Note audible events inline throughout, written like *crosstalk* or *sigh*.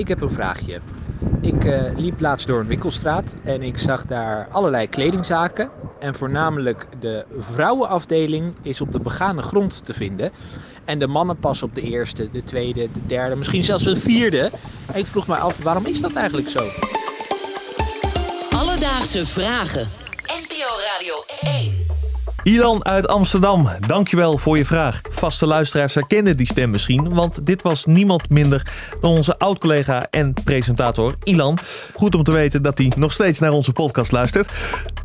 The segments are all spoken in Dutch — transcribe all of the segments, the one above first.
Ik heb een vraagje. Ik eh, liep laatst door een winkelstraat en ik zag daar allerlei kledingzaken. En voornamelijk de vrouwenafdeling is op de begane grond te vinden. En de mannen pas op de eerste, de tweede, de derde, misschien zelfs de vierde. Ik vroeg me af, waarom is dat eigenlijk zo? Alledaagse vragen. NPO Radio 1. Ilan uit Amsterdam, dankjewel voor je vraag. Vaste luisteraars herkennen die stem misschien, want dit was niemand minder dan onze oud-collega en presentator Ilan. Goed om te weten dat hij nog steeds naar onze podcast luistert.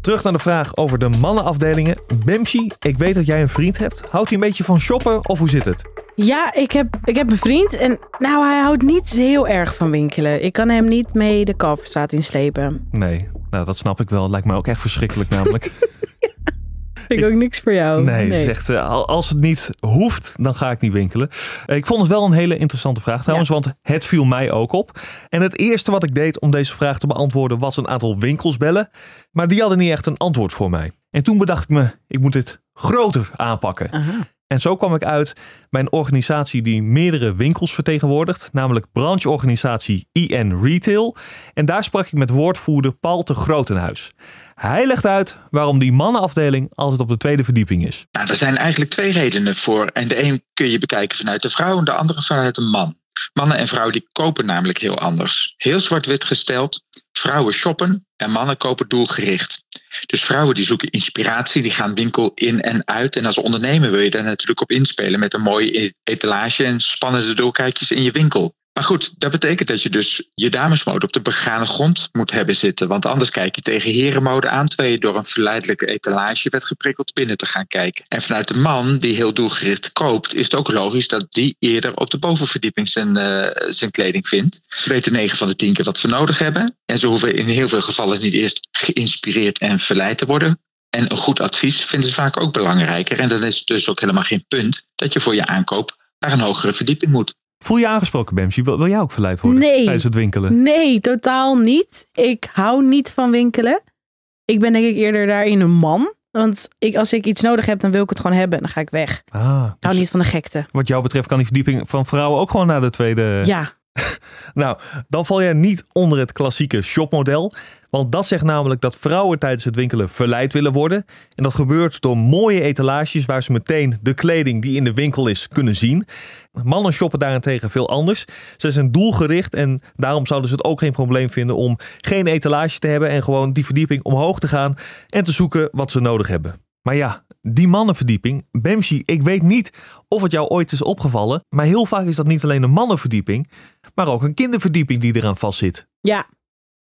Terug naar de vraag over de mannenafdelingen. Bemshi, ik weet dat jij een vriend hebt. Houdt hij een beetje van shoppen of hoe zit het? Ja, ik heb, ik heb een vriend en nou, hij houdt niet heel erg van winkelen. Ik kan hem niet mee de Kalverstraat inslepen. Nee, nou dat snap ik wel. Lijkt mij ook echt verschrikkelijk namelijk. *laughs* *laughs* Ik ook niks voor jou. Nee, echt, eh, al- als het niet hoeft, dan ga ik niet winkelen. Eh, Ik vond het wel een hele interessante vraag trouwens, want het viel mij ook op. En het eerste wat ik deed om deze vraag te beantwoorden was een aantal winkels bellen. Maar die hadden niet echt een antwoord voor mij. En toen bedacht ik me, ik moet dit groter aanpakken. Aha. En zo kwam ik uit bij een organisatie die meerdere winkels vertegenwoordigt, namelijk brancheorganisatie IN Retail. En daar sprak ik met woordvoerder Paul te Grotenhuis. Hij legt uit waarom die mannenafdeling altijd op de tweede verdieping is. Nou, er zijn eigenlijk twee redenen voor. En de een kun je bekijken vanuit de vrouw en de andere vanuit de man. Mannen en vrouwen die kopen namelijk heel anders. Heel zwart-wit gesteld. Vrouwen shoppen en mannen kopen doelgericht. Dus vrouwen die zoeken inspiratie, die gaan winkel in en uit. En als ondernemer wil je daar natuurlijk op inspelen met een mooie etalage en spannende doorkijkjes in je winkel. Maar goed, dat betekent dat je dus je damesmode op de begane grond moet hebben zitten. Want anders kijk je tegen herenmode aan, terwijl je door een verleidelijke etalage werd geprikkeld binnen te gaan kijken. En vanuit de man die heel doelgericht koopt, is het ook logisch dat die eerder op de bovenverdieping zijn, eh, zijn kleding vindt. Ze weten 9 van de 10 keer wat ze nodig hebben. En ze hoeven in heel veel gevallen niet eerst geïnspireerd en verleid te worden. En een goed advies vinden ze vaak ook belangrijker. En dan is het dus ook helemaal geen punt dat je voor je aankoop naar een hogere verdieping moet. Voel je aangesproken, Bemsje? Wil, wil jij ook verleid worden Nee. tijdens het winkelen? Nee, totaal niet. Ik hou niet van winkelen. Ik ben denk ik eerder daarin een man. Want ik, als ik iets nodig heb, dan wil ik het gewoon hebben en dan ga ik weg. Ik Ah, hou dus niet van de gekte. wat jou betreft kan die verdieping van vrouwen ook gewoon naar de tweede. Ja, *laughs* Nou, dan val jij niet onder het klassieke shopmodel. Want dat zegt namelijk dat vrouwen tijdens het winkelen verleid willen worden. En dat gebeurt door mooie etalages waar ze meteen de kleding die in de winkel is kunnen zien. Mannen shoppen daarentegen veel anders. Ze zijn doelgericht en daarom zouden ze het ook geen probleem vinden om geen etalage te hebben en gewoon die verdieping omhoog te gaan en te zoeken wat ze nodig hebben. Maar ja, die mannenverdieping, Bemshi, ik weet niet of het jou ooit is opgevallen, maar heel vaak is dat niet alleen een mannenverdieping, maar ook een kinderverdieping die eraan vastzit. ja.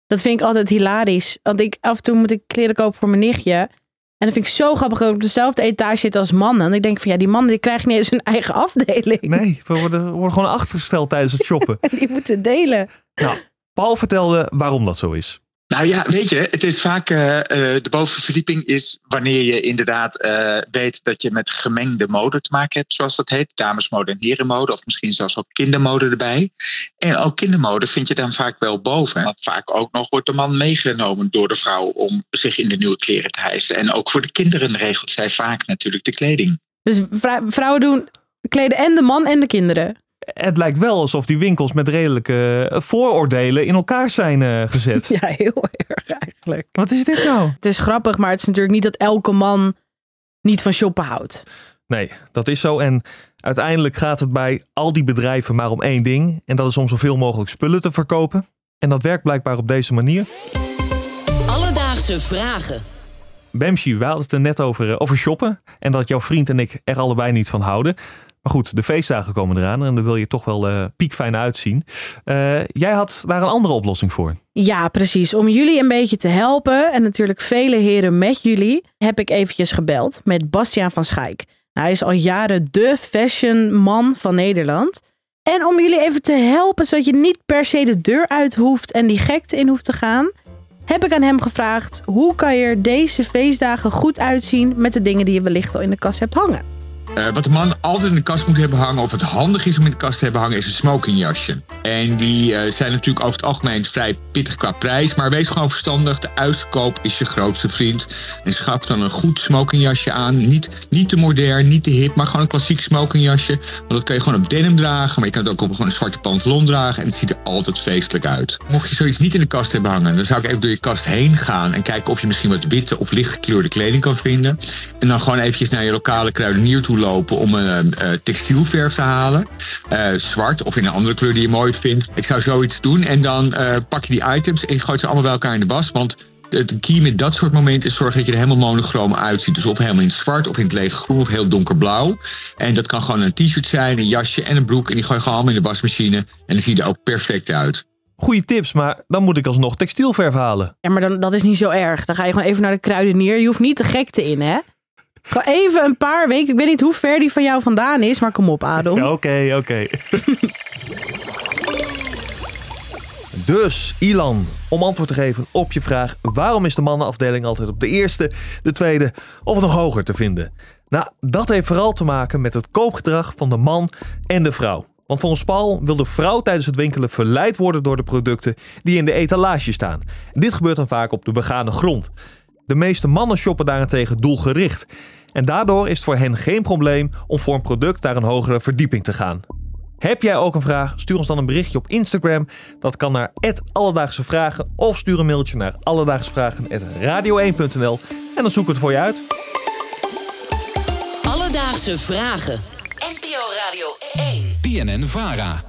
Dat vind ik altijd hilarisch. Want ik, af en toe moet ik kleren kopen voor mijn nichtje. En dat vind ik zo grappig dat ik op dezelfde etage zit als mannen. En ik denk van ja, die mannen die krijgen niet eens hun eigen afdeling. Nee, we worden, we worden gewoon achtergesteld tijdens het shoppen. *laughs* Die moeten delen. nou, Paul vertelde waarom dat zo is. Nou ja, weet je, het is vaak eh, eh, de bovenverdieping is wanneer je inderdaad eh, weet dat je met gemengde mode te maken hebt, zoals dat heet. Damesmode en herenmode, of misschien zelfs ook kindermode erbij. En ook kindermode vind je dan vaak wel boven. Want vaak ook nog wordt de man meegenomen door de vrouw om zich in de nieuwe kleren te hijsen. En ook voor de kinderen regelt zij vaak natuurlijk de kleding. Dus vrou- vrouwen doen kleden en de man en de kinderen. Het lijkt wel alsof die winkels met redelijke eh, vooroordelen in elkaar zijn eh, gezet. *laughs* Ja, heel erg eigenlijk. Wat is dit nou? Het is grappig, maar het is natuurlijk niet dat elke man niet van shoppen houdt. Nee, dat is zo. En uiteindelijk gaat het bij al die bedrijven maar om één ding. En dat is om zoveel mogelijk spullen te verkopen. En dat werkt blijkbaar op deze manier. Alledaagse vragen. Bemshi, we hadden het er net over, eh, over shoppen. En dat jouw vriend en ik er allebei niet van houden. Maar goed, de feestdagen komen eraan. En dan wil je toch wel eh, piekfijn uitzien. Eh, jij had daar een andere oplossing voor. Ja, precies. Om jullie een beetje te helpen en natuurlijk vele heren met jullie, heb ik eventjes gebeld met Bastiaan van Schaik. Hij is al jaren de fashionman van Nederland. En om jullie even te helpen, zodat je niet per se de deur uit hoeft en die gekte in hoeft te gaan, heb ik aan hem gevraagd: hoe kan je er deze feestdagen goed uitzien met de dingen die je wellicht al in de kast hebt hangen? Eh, wat de man altijd in de kast moet hebben hangen, of wat handig is om in de kast te hebben hangen, is een smokingjasje. En die eh, zijn natuurlijk over het algemeen vrij pittig qua prijs. Maar wees gewoon verstandig. De uitverkoop is je grootste vriend. En schaf dan een goed smokingjasje aan. Niet, niet te modern, niet te hip, maar gewoon een klassiek smokingjasje. Want dat kan je gewoon op denim dragen. Maar je kan het ook op gewoon een zwarte pantalon dragen. En het ziet er altijd feestelijk uit. Mocht je zoiets niet in de kast hebben hangen, dan zou ik even door je kast heen gaan. En kijken of je misschien wat witte of lichtgekleurde kleding kan vinden. En dan gewoon eventjes naar je lokale kruidenier toe lopen om een uh, textielverf te halen. Uh, zwart of in een andere kleur die je mooi vindt. Ik zou zoiets doen en dan uh, pak je die items en je gooit ze allemaal bij elkaar in de was. Want het key met dat soort momenten is zorgen dat je er helemaal monochroom uitziet. Dus of helemaal in zwart, of in het lege groen, of heel donkerblauw. En dat kan gewoon een t-shirt zijn, een jasje en een broek. En die gooi je gewoon allemaal in de wasmachine. En dan zie je er ook perfect uit. Goeie tips, maar dan moet ik alsnog textielverf halen. Ja, maar dan, dat is niet zo erg. Dan ga je gewoon even naar de kruidenier. Je hoeft niet de gekte in, hè? Gewoon even een paar weken. Ik weet niet hoe ver die van jou vandaan is, maar kom op, Adel. Ja, *laughs* Oké, oké. *laughs* dus, Ilan, om antwoord te geven op je vraag: waarom is de mannenafdeling altijd op de eerste, de tweede of nog hoger te vinden? Nou, dat heeft vooral te maken met het koopgedrag van de man en de vrouw. Want volgens Paul wil de vrouw tijdens het winkelen verleid worden door de producten die in de etalage staan. dit gebeurt dan vaak op de begane grond. De meeste mannen shoppen daarentegen doelgericht. En daardoor is het voor hen geen probleem om voor een product naar een hogere verdieping te gaan. Heb jij ook een vraag? Stuur ons dan een berichtje op Instagram. Dat kan naar Alledaagse Vragen of stuur een mailtje naar alledaagsvragen.radio1.nl en dan zoeken we het voor je uit. Alledaagse Vragen. NPO Radio 1. PNN Vara.